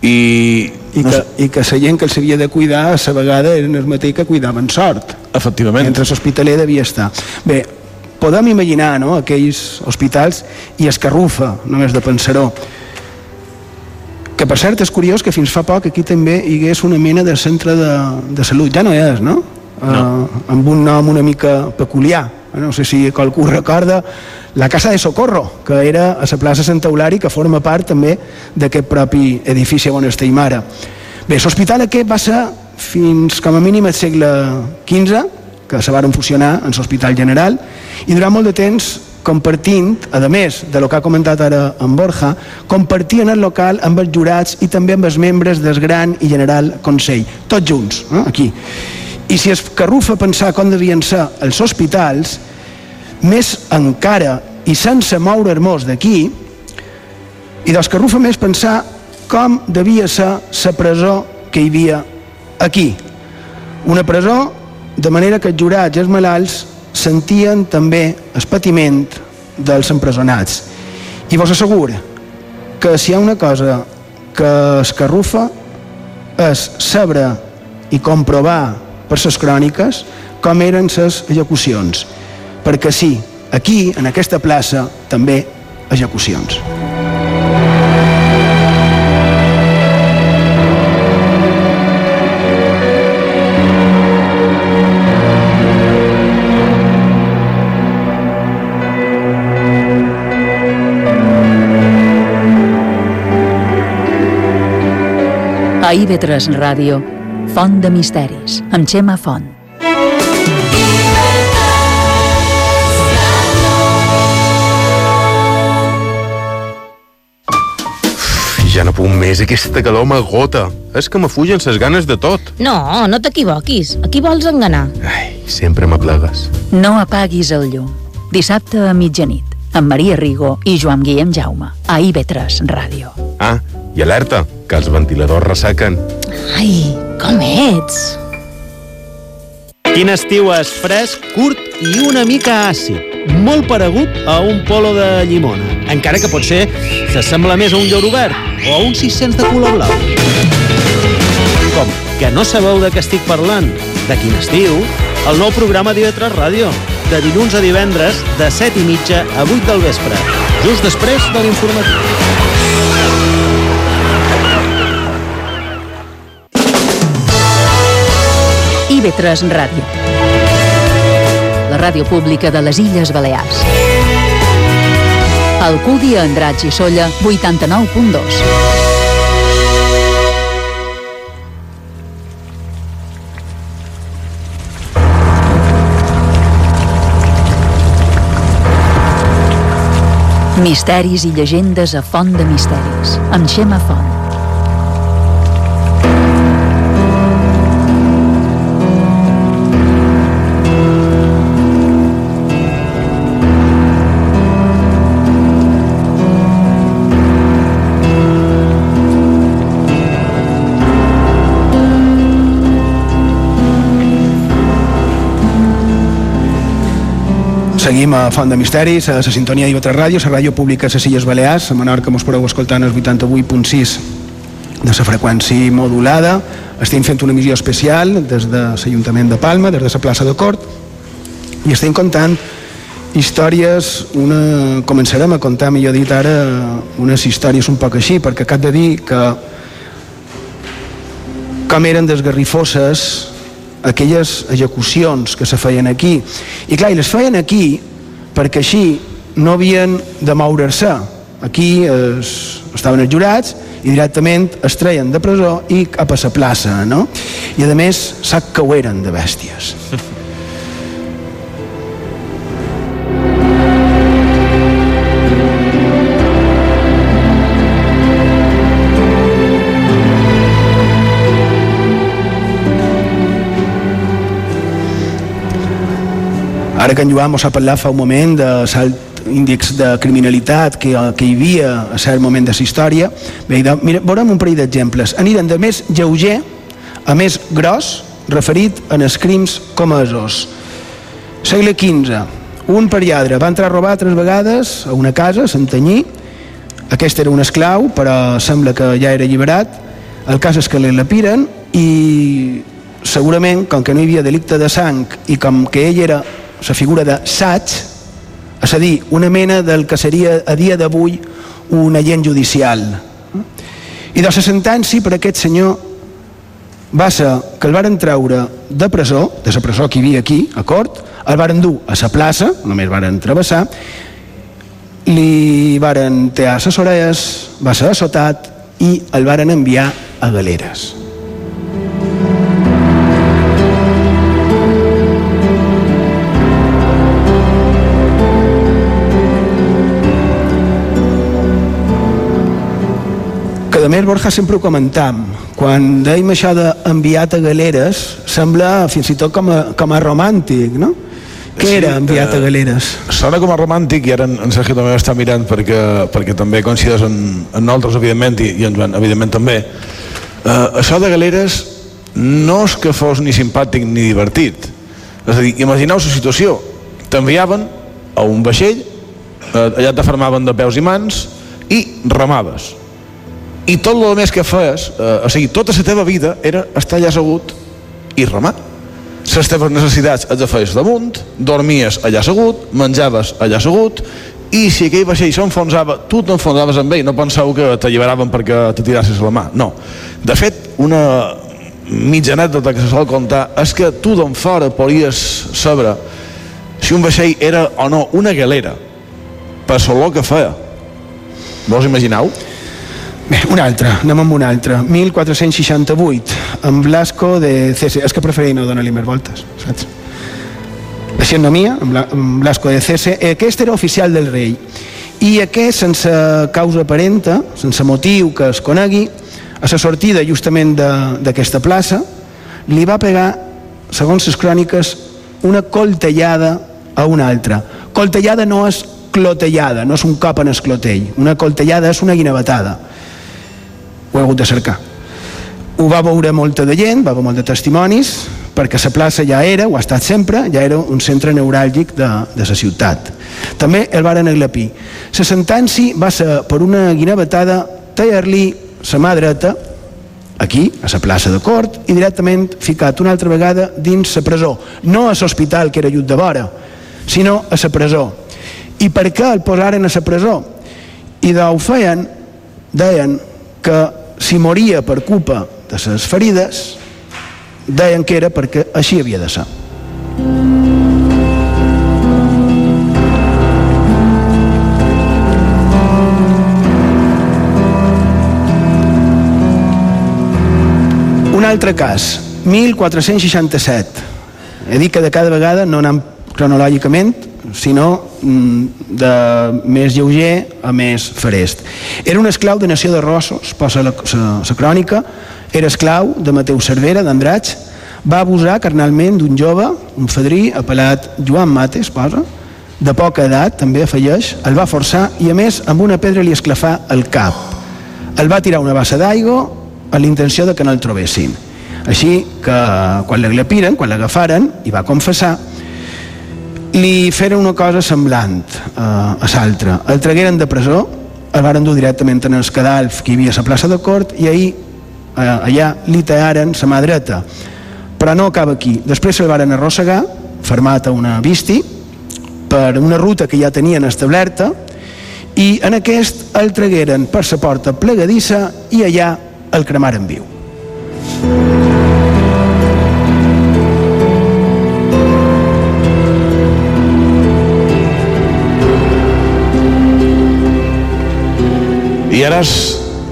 i, I que, i que la gent que els havia de cuidar a la vegada eren els mateix que cuidaven sort. Efectivament. Mentre l'hospitaler devia estar. Bé, podem imaginar no, aquells hospitals i escarrufa només de pensar-ho que per cert és curiós que fins fa poc aquí també hi hagués una mena de centre de, de salut, ja no és, no? no. Uh, amb un nom una mica peculiar no sé si qualcú recorda la Casa de Socorro, que era a la plaça Sant Eulari, que forma part també d'aquest propi edifici on estem ara. Bé, l'hospital aquest va ser fins com a mínim al segle XV, que se varen fusionar en l'Hospital General, i durant molt de temps compartint, a més de lo que ha comentat ara en Borja, compartien el local amb els jurats i també amb els membres del Gran i General Consell, tots junts, eh, aquí. I si es carrufa pensar com devien ser els hospitals, més encara i sense moure-nos d'aquí, i dels carrufa més pensar com devia ser la presó que hi havia aquí. Una presó de manera que els jurats i els malalts sentien també el patiment dels empresonats. I vos asseguro que si hi ha una cosa que escarrufa és saber i comprovar per les cròniques com eren les execucions. Perquè sí, aquí, en aquesta plaça, també execucions. A IB3 Ràdio, Font de Misteris, amb Xema Font. Ja no puc més, aquesta calor m'agota. És que m'afugen ses ganes de tot. No, no t'equivoquis. Aquí vols enganar. Ai, sempre m'aplegues. No apaguis el llum. Dissabte a mitjanit, amb Maria Rigo i Joan Guillem Jaume, a IB3 Ràdio. Ah, i alerta, que els ventiladors ressaquen. Ai, com ets? Quin estiu és fresc, curt i una mica àcid. Molt paregut a un polo de llimona. Encara que potser s'assembla més a un llor obert o a un 600 de color blau. Com? Que no sabeu de què estic parlant? De quin estiu? El nou programa d'IV3 Ràdio. De dilluns a divendres, de 7 i mitja a 8 del vespre. Just després de l'informatiu. IB3 Ràdio. La ràdio pública de les Illes Balears. Alcúdia, Andratx i Solla, 89.2. Misteris i llegendes a Font de Misteris, amb Xema Font. Seguim a Font de Misteris, a la sintonia d'IV3 Ràdio, la ràdio pública de les Illes Balears, a Menorca mos podeu escoltar en el 88.6 de la freqüència modulada. Estem fent una missió especial des de l'Ajuntament de Palma, des de la plaça de Cort, i estem contant històries, una, començarem a contar, millor dit ara, unes històries un poc així, perquè cap de dir que com eren desgarrifoses aquelles execucions que se feien aquí. I clar, i les feien aquí perquè així no havien de moure-se. Aquí es, estaven els jurats i directament es treien de presó i cap a la plaça, no? I a més sap que ho eren de bèsties. Ara que en Joan mos ha parlat fa un moment de salt índex de criminalitat que, que hi havia a cert moment de la història, bé, de, mira, veurem un parell d'exemples. Anirem de més lleuger a més gros, referit en els crims comesos. Segle XV. Un periadre va entrar a robar tres vegades a una casa, a Santanyí. Aquest era un esclau, però sembla que ja era alliberat. El cas és que l'elapiren i segurament, com que no hi havia delicte de sang i com que ell era la figura de Saig, és a dir, una mena del que seria a dia d'avui un agent judicial. I de la sentència per aquest senyor va ser que el varen treure de presó, de la presó que hi havia aquí, a Cort, el varen dur a la plaça, només varen travessar, li varen tear les orelles, va ser assotat i el varen enviar a galeres. A més Borja sempre ho comentam. Quan dèiem això d'enviat a galeres sembla fins i tot com a, com a romàntic no? què sí, era enviat eh, a galeres? Sona com a romàntic i ara en, en Sergio també està mirant perquè, perquè també coincideix en, en nosaltres evidentment i, i en Joan evidentment també. Eh, això de galeres no és que fos ni simpàtic ni divertit. És a dir, imagineu la situació. T'enviaven a un vaixell eh, allà t'afermaven de peus i mans i remaves i tot el més que feies, eh, o sigui, tota la teva vida era estar allà assegut i remar. Les teves necessitats et feies damunt, dormies allà assegut, menjaves allà assegut, i si aquell vaixell s'enfonsava, tu t'enfonsaves amb ell, no penseu que t'alliberaven perquè te tirassis la mà, no. De fet, una mitja anècdota que se sol contar és que tu d'en fora podries saber si un vaixell era o no una galera per l'olor que feia. Vos imagineu? Bé, un altre, anem amb un altre. 1468, amb Blasco de Cese. És que preferia no donar-li més voltes, saps? Així no mia, amb Blasco de Cese. Aquest era oficial del rei. I aquest, sense causa aparenta, sense motiu que es conegui, a la sortida justament d'aquesta plaça, li va pegar, segons les cròniques, una coltellada a una altra. Coltellada no és clotellada, no és un cop en esclotell. Una coltellada és una guinevetada ho he hagut de cercar ho va veure molta de gent, va veure molt de testimonis perquè la plaça ja era, ho ha estat sempre, ja era un centre neuràlgic de, de la ciutat. També el varen aglapir. La sentència va ser per una guinevetada tallar-li la mà dreta aquí, a la plaça de Cort, i directament ficat una altra vegada dins la presó. No a l'hospital, que era llut de vora, sinó a la presó. I per què el posaren a la presó? I d'ho feien, deien que si moria per culpa de les ferides, deien que era perquè així havia de ser. Un altre cas, 1467. He dit que de cada vegada no anem cronològicament, sinó de més lleuger a més farest. Era un esclau de Nació de Rossos, posa la, la, la crònica, era esclau de Mateu Cervera, d'Andraig, va abusar carnalment d'un jove, un fadrí, apel·lat Joan Mates, posa, de poca edat, també afegeix, el va forçar i a més amb una pedra li esclafà el cap. El va tirar una bassa d'aigua a l'intenció de que no el trobessin. Així que quan l'aglapiren, quan l'agafaren, i va confessar, li feren una cosa semblant eh, a l'altra. El tragueren de presó, el varen dur directament en el cadalf que hi havia a la plaça de Cort i ahir eh, allà li tallaren la mà dreta. Però no acaba aquí. Després se'l varen arrossegar, fermat a una visti, per una ruta que ja tenien establerta, i en aquest el tragueren per la porta plegadissa i allà el cremaren viu. I ara has,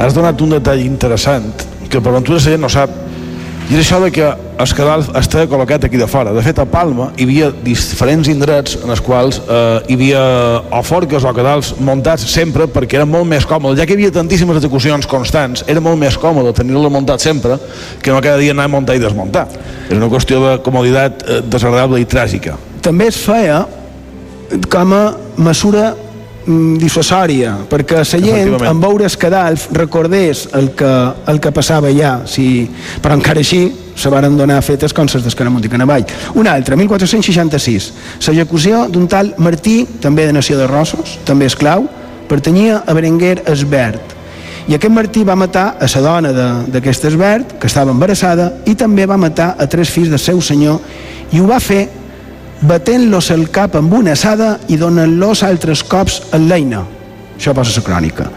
has donat un detall interessant que per ventura la gent no sap i és això de que el cadal està col·locat aquí de fora. De fet, a Palma hi havia diferents indrets en els quals eh, hi havia o forques o cadals muntats sempre perquè era molt més còmode. Ja que hi havia tantíssimes execucions constants, era molt més còmode tenir-lo muntat sempre que no cada dia anar a muntar i desmuntar. És una qüestió de comoditat eh, desagradable i tràgica. També es feia com a mesura dissuasòria, perquè la gent, en veure el cadàlf, recordés el que, el que passava allà, si, però encara així se varen donar fetes com les d'Escaramont i Canavall. Una altra, 1466, l'execució d'un tal Martí, també de Nació de Rossos, també esclau, pertanyia a Berenguer Esbert. I aquest Martí va matar a la dona d'aquest Esbert, que estava embarassada, i també va matar a tres fills del seu senyor, i ho va fer batent-los el cap amb una assada i donant-los altres cops en l'eina. Això posa la crònica.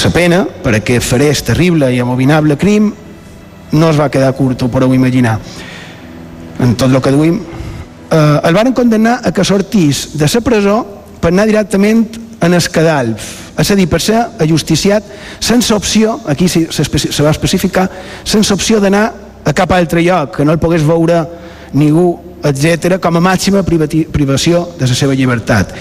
La pena, per aquest farès terrible i abominable crim, no es va quedar curt, ho podeu imaginar. En tot el que duim. Eh, el van condemnar a que sortís de la presó per anar directament en Escadalf, és a dir, per ser ajusticiat sense opció, aquí se, se va especificar, sense opció d'anar a cap altre lloc, que no el pogués veure ningú etc com a màxima privació de la seva llibertat.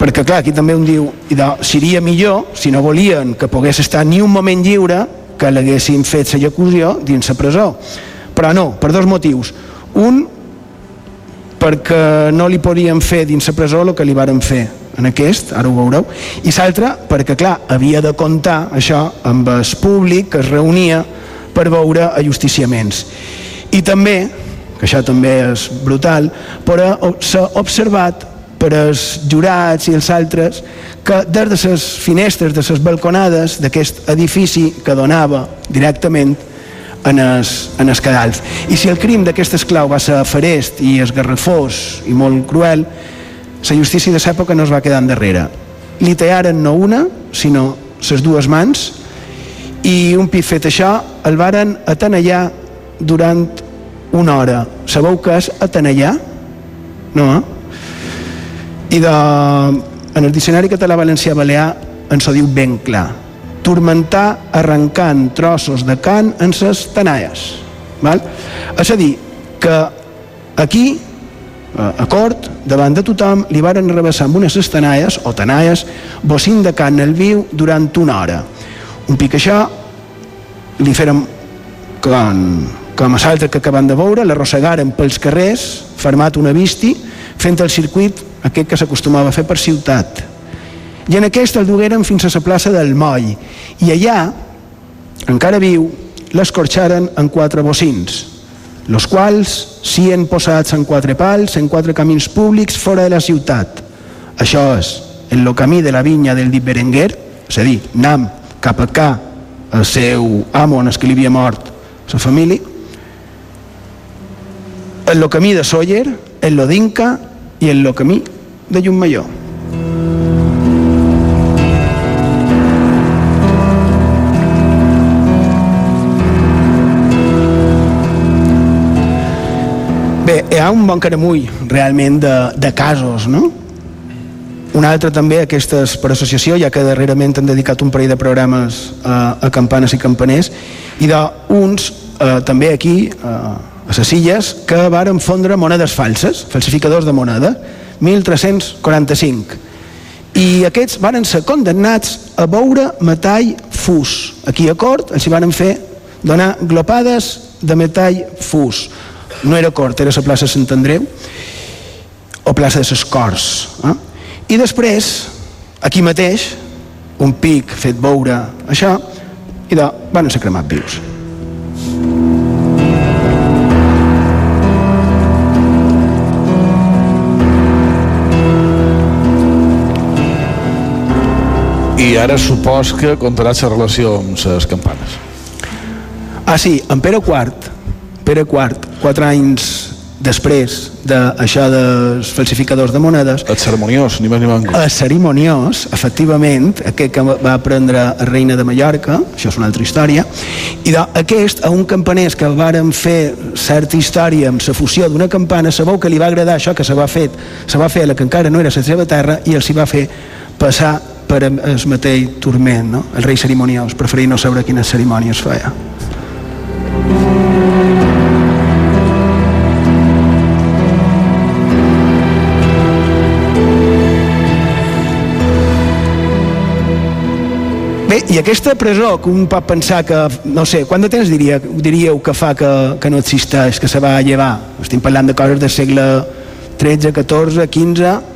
Perquè clar, aquí també un diu idò, seria millor, si no volien que pogués estar ni un moment lliure que l'haguessin fet l'execució dins la presó. Però no, per dos motius. Un perquè no li podien fer dins la presó el que li varen fer en aquest, ara ho veureu, i l'altre perquè clar, havia de comptar això amb el públic que es reunia per veure ajusticiaments i també que això també és brutal, però s'ha observat per els jurats i els altres que des de les finestres, de les balconades d'aquest edifici que donava directament en es, en es cadalf. I si el crim d'aquest esclau va ser farest i esgarrafós i molt cruel, la justícia de l'època no es va quedar endarrere. Li tallaren no una, sinó les dues mans, i un pit fet això el varen atenellar durant una hora. Sabeu què és atenellar? No, eh? I de, en el diccionari català-valencià balear ens ho diu ben clar. Turmentar arrencant trossos de can en ses tenalles. Val? És a dir, que aquí, a cort, davant de tothom, li varen rebassar amb unes estenalles o tenalles bocint de can el viu durant una hora. Un pic això li feren con, com a l'altre que acabem de veure, l'arrossegaren pels carrers, format una visti, fent el circuit aquest que s'acostumava a fer per ciutat. I en aquest el dugueren fins a la plaça del Moll. I allà, encara viu, l'escorxaren en quatre bocins, los quals sien posats en quatre pals, en quatre camins públics fora de la ciutat. Això és, en el camí de la vinya del dit Berenguer, és a dir, nam cap a cá, el seu amo en el que li havia mort la família, en el camí de Sóller, en lo d'Inca i en el camí de Llummayó. Bé, hi ha un bon caramull realment de, de casos, no? Un altre també, aquestes per associació, ja que darrerament han dedicat un parell de programes a, a campanes i campaners, i d'uns eh, també aquí, eh, a les illes, que varen fondre monedes falses, falsificadors de moneda, 1345. I aquests varen ser condemnats a veure metall fus. Aquí a Cort els hi varen fer donar glopades de metall fus. No era Cort, era la plaça Sant Andreu o plaça de ses Corts. Eh? I després, aquí mateix, un pic fet veure això, i de, van ser cremats vius. I ara supos que comptarà la relació amb les campanes. Ah, sí, en Pere IV, Pere IV, quatre anys després d'això dels falsificadors de monedes el ceremoniós, ni més ni menys el cerimoniós, efectivament aquest que va prendre a Reina de Mallorca això és una altra història i de, aquest, a un campaners que varen fer certa història amb la fusió d'una campana sabeu que li va agradar això que se va, fet, se va fer a la que encara no era la seva terra i els hi va fer passar per el mateix turment no? el rei cerimoniós, preferir no saber quines cerimònies feia Bé, i aquesta presó que un pot pensar que, no sé, quant de temps diria, diríeu que fa que, que no existeix, que se va llevar? Estem parlant de coses del segle XIII, XIV, XV...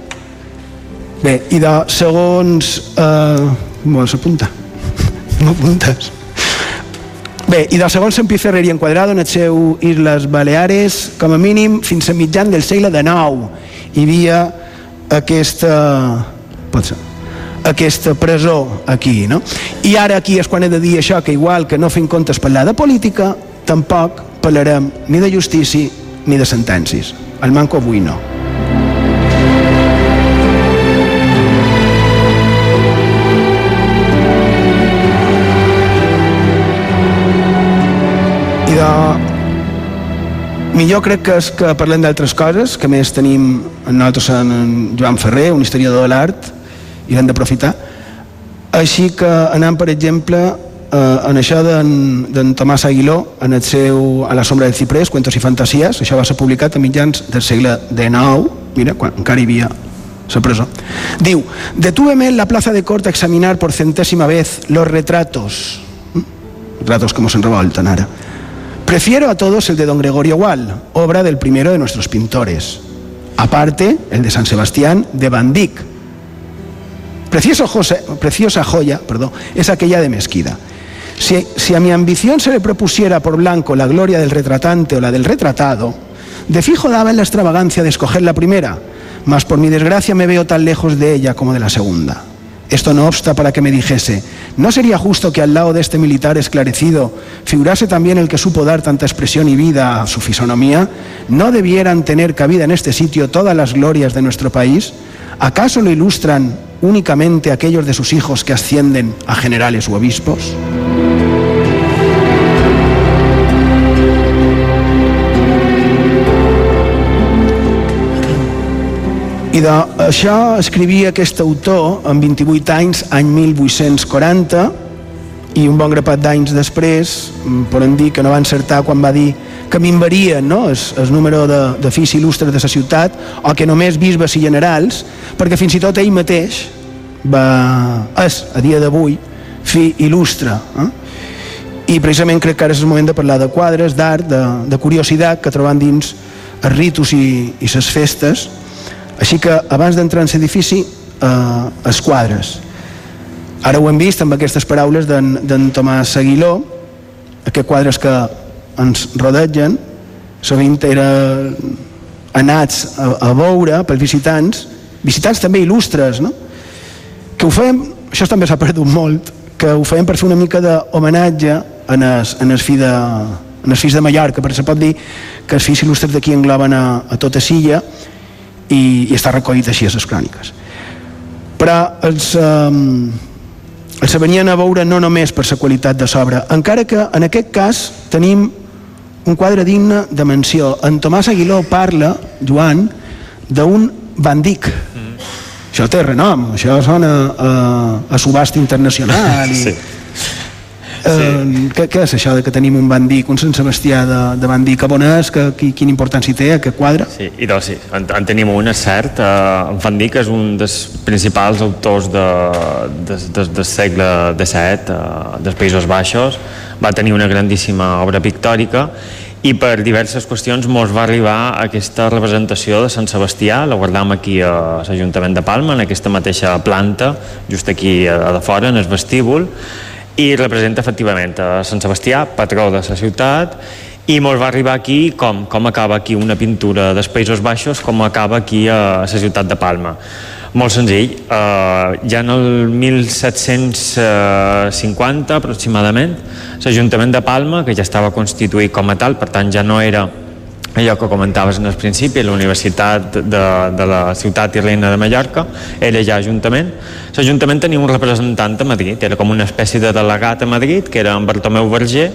Bé, i de segons... Eh, M'ho s'apunta. M'apuntes. Bé, i de segons Sant Piferrer i Enquadrado en el seu Isles Baleares, com a mínim fins a mitjan del segle XIX hi havia aquesta... Pot ser, aquesta presó aquí, no? I ara aquí és quan he de dir això, que igual que no fem comptes parlar de política, tampoc parlarem ni de justícia ni de sentències. El manco avui no. I de... Millor crec que és que parlem d'altres coses, que més tenim en nosaltres en Joan Ferrer, un historiador de l'art, i l'hem d'aprofitar. Així que anant, per exemple, eh, en això d'en Tomàs Aguiló, en el seu A la sombra del ciprés, Cuentos i fantasies, això va ser publicat a mitjans del segle XIX, mira, quan encara hi havia la presó. Diu, detúveme en la plaza de corte a examinar por centésima vez los retratos, ¿Mm? retratos como se revoltan ahora. Prefiero a todos el de don Gregorio Wall, obra del primero de nuestros pintores. Aparte, el de San Sebastián de Van Dyck, preciosa joya perdón, es aquella de Mesquida. Si, si, a mi ambición se le propusiera por blanco la gloria del retratante o la del retratado, de fijo daba en la extravagancia de escoger la primera, mas por mi desgracia me veo tan lejos de ella como de la segunda. Esto no obsta para que me dijese, ¿no sería justo que al lado de este militar esclarecido figurase también el que supo dar tanta expresión y vida a su fisonomía? ¿No debieran tener cabida en este sitio todas las glorias de nuestro país? ¿Acaso lo ilustran únicamente aquellos de sus hijos que ascienden a generales u obispos? I d'això escrivia aquest autor amb 28 anys, any 1840, i un bon grapat d'anys després podem dir que no va encertar quan va dir que minvarien no? el, el número de, de fills il·lustres de la ciutat o que només bisbes i generals perquè fins i tot ell mateix va, és a dia d'avui fi il·lustre eh? i precisament crec que ara és el moment de parlar de quadres, d'art, de, de curiositat que trobem dins els ritus i, i les festes així que abans d'entrar en l'edifici eh, els quadres. Ara ho hem vist amb aquestes paraules d'en Tomàs Aguiló aquests quadres que ens rodegen. Sovint era anats a, a veure pels visitants visitants també il·lustres no? que ho fem, això també s'ha perdut molt que ho fem per fer una mica d'homenatge en els, en els fi de en els fills de Mallorca, perquè se pot dir que els fills il·lustres d'aquí engloben a, a tota Silla i, i està recollit així a les cròniques però els, eh, els venien a veure no només per la qualitat de l'obra encara que en aquest cas tenim un quadre digne de menció en Tomàs Aguiló parla, Joan d'un bandic mm. això té renom això sona a, a subhasta internacional i, sí. Eh, què, què és això de que tenim un bandic, un Sant Sebastià de, de bandic a on és, que, quina importància té aquest quadre? Sí, i doncs sí, en, en tenim un, és cert. Eh, en Van Dyck és un dels principals autors de, de, de, del segle XVII, eh, dels Països Baixos. Va tenir una grandíssima obra pictòrica i per diverses qüestions mos va arribar aquesta representació de Sant Sebastià, la guardam aquí a l'Ajuntament de Palma, en aquesta mateixa planta, just aquí a, a de fora, en el vestíbul, i representa efectivament a Sant Sebastià, patró de la ciutat, i molt va arribar aquí com, com acaba aquí una pintura dels Països Baixos, com acaba aquí a la ciutat de Palma. Molt senzill. Uh, ja en el 1750 aproximadament, l'Ajuntament de Palma, que ja estava constituït com a tal, per tant ja no era allò que comentaves en el principi, la Universitat de, de la ciutat i reina de Mallorca, era ja Ajuntament. L'Ajuntament tenia un representant a Madrid, era com una espècie de delegat a Madrid, que era en Bartomeu Verger,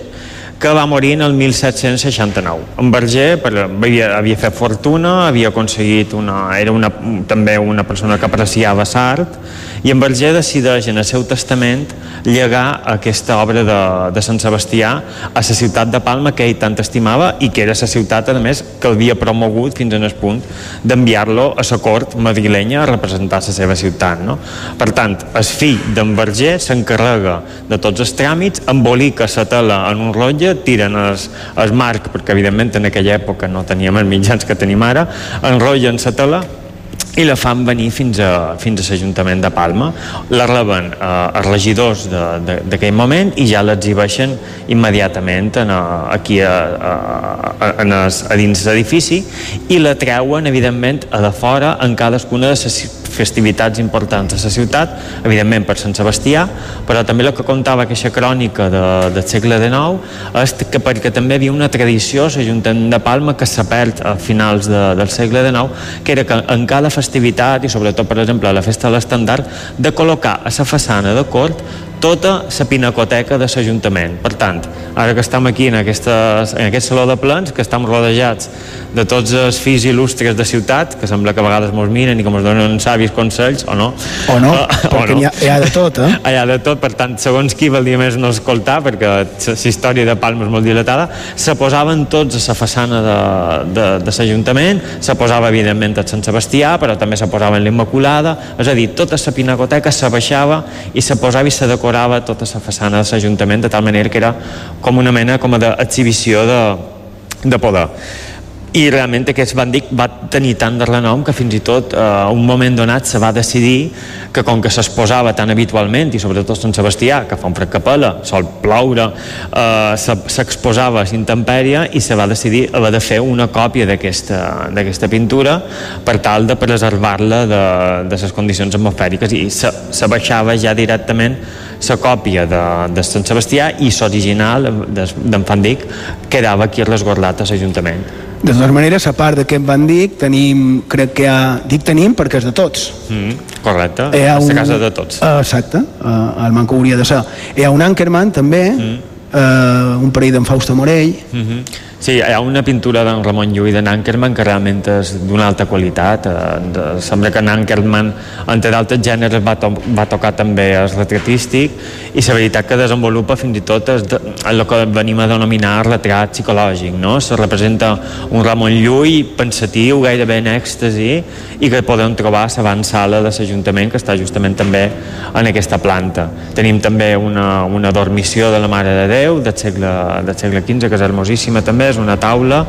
que va morir en el 1769. En Berger per, havia, havia fet fortuna, havia aconseguit una... era una, també una persona que apreciava l'art, i en Berger decideix en el seu testament llegar aquesta obra de, de Sant Sebastià a la ciutat de Palma que ell tant estimava i que era la ciutat, a més, que havia promogut fins en el punt d'enviar-lo a la cort madrilenya a representar la seva ciutat. No? Per tant, el fill d'en Berger s'encarrega de tots els tràmits, embolica la tela en un rotlle, tiren el, el marc, perquè evidentment en aquella època no teníem els mitjans que tenim ara, enrotllen la tela i la fan venir fins a, fins a l'Ajuntament de Palma. La reben eh, els regidors d'aquell moment i ja l'exhibeixen immediatament en, a, aquí a, a, a, a, a dins l'edifici i la treuen, evidentment, a de fora en cadascuna de les festivitats importants de la ciutat, evidentment per Sant Sebastià, però també el que contava aquesta crònica de, del segle XIX és que perquè també havia una tradició a l'Ajuntament de Palma que s'ha perd a finals de, del segle XIX, que era que en cada festivitat, i sobretot, per exemple, a la festa de l'estandard, de col·locar a la façana de cort tota la pinacoteca de l'Ajuntament. Per tant, ara que estem aquí en, aquestes, en aquest saló de plens, que estem rodejats de tots els fills il·lustres de ciutat, que sembla que a vegades mos miren i que mos donen savis consells, o no? O no, uh, perquè no. Hi, ha, hi ha de tot, eh? Hi ha de tot, per tant, segons qui valdria més no escoltar, perquè la història de Palma és molt dilatada, se posaven tots a la façana de, de, de l'Ajuntament, se posava, evidentment, a Sant Sebastià, però també se posava en l'Immaculada, és a dir, tota la pinacoteca se baixava i se posava i se decorava tota la façana de l'Ajuntament, de tal manera que era com una mena com d'exhibició de, de poder i realment aquest bandic va tenir tant de renom que fins i tot eh, a un moment donat se va decidir que com que s'exposava tan habitualment i sobretot Sant Sebastià, que fa un fred capella sol ploure, eh, s'exposava a intempèrie i se va decidir haver de fer una còpia d'aquesta pintura per tal de preservar-la de, de les condicions atmosfèriques i se, se baixava ja directament la còpia de, de Sant Sebastià i l'original d'en Fandic quedava aquí resguardat a l'Ajuntament. De totes maneres, a part d'aquest bandic, tenim, crec que ha, dic tenim perquè és de tots. Mm, correcte, és un, casa de tots. Uh, exacte, uh, el manco hauria de ser. Hi ha un Ankerman, també, mm. uh, un parell d'en Fausto Morell, mm -hmm Sí, hi ha una pintura d'en Ramon Llull de Nankerman que realment és d'una alta qualitat. Eh, sembla que Nankerman, entre d'altres gèneres, va, to va tocar també el retratístic i la veritat que desenvolupa fins i tot el, el que venim a denominar retrat psicològic. No? Se representa un Ramon Llull pensatiu, gairebé en èxtasi, i que podem trobar a l'avançala de l'Ajuntament, que està justament també en aquesta planta. Tenim també una, una dormició de la Mare de Déu del segle, del segle XV, que és hermosíssima també, és una taula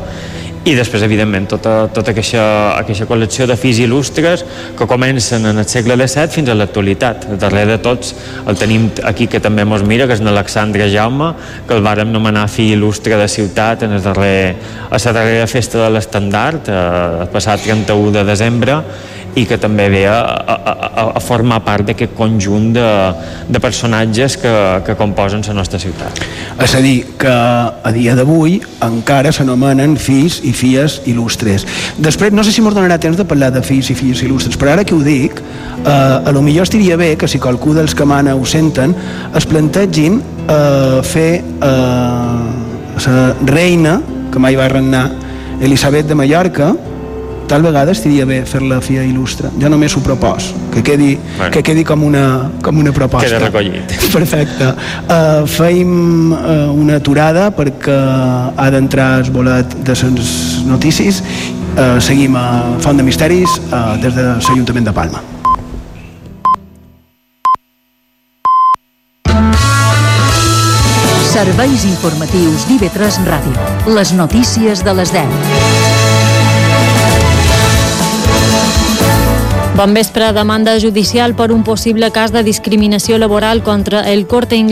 i després, evidentment, tota, tota aquesta, aquesta col·lecció de fills il·lustres que comencen en el segle XVII fins a l'actualitat. Darrere de tots el tenim aquí que també mos mira, que és Alexandre Jaume, que el vàrem nomenar fill il·lustre de ciutat en el darrer, a la darrera festa de l'estandard, eh, el passat 31 de desembre, i que també ve a, a, a, formar part d'aquest conjunt de, de personatges que, que composen la nostra ciutat. És a dir, que a dia d'avui encara s'anomenen fills i filles il·lustres. Després, no sé si m'ho donarà temps de parlar de fills i filles il·lustres, però ara que ho dic, eh, a lo millor estaria bé que si qualcú dels que mana ho senten, es plantegin eh, fer eh, la reina, que mai va regnar, Elisabet de Mallorca, tal vegada estaria bé fer-la fia il·lustre. Jo només ho propos, que quedi, bueno. que quedi com, una, com una proposta. Queda recollit. Perfecte. Uh, feim uh, una aturada perquè ha d'entrar el bolet de les notícies. Uh, seguim a Font de Misteris uh, des de l'Ajuntament de Palma. Serveis informatius d'IV3 Ràdio. Les notícies de les 10. Bon vespre, demanda judicial per un possible cas de discriminació laboral contra el Corte Inglés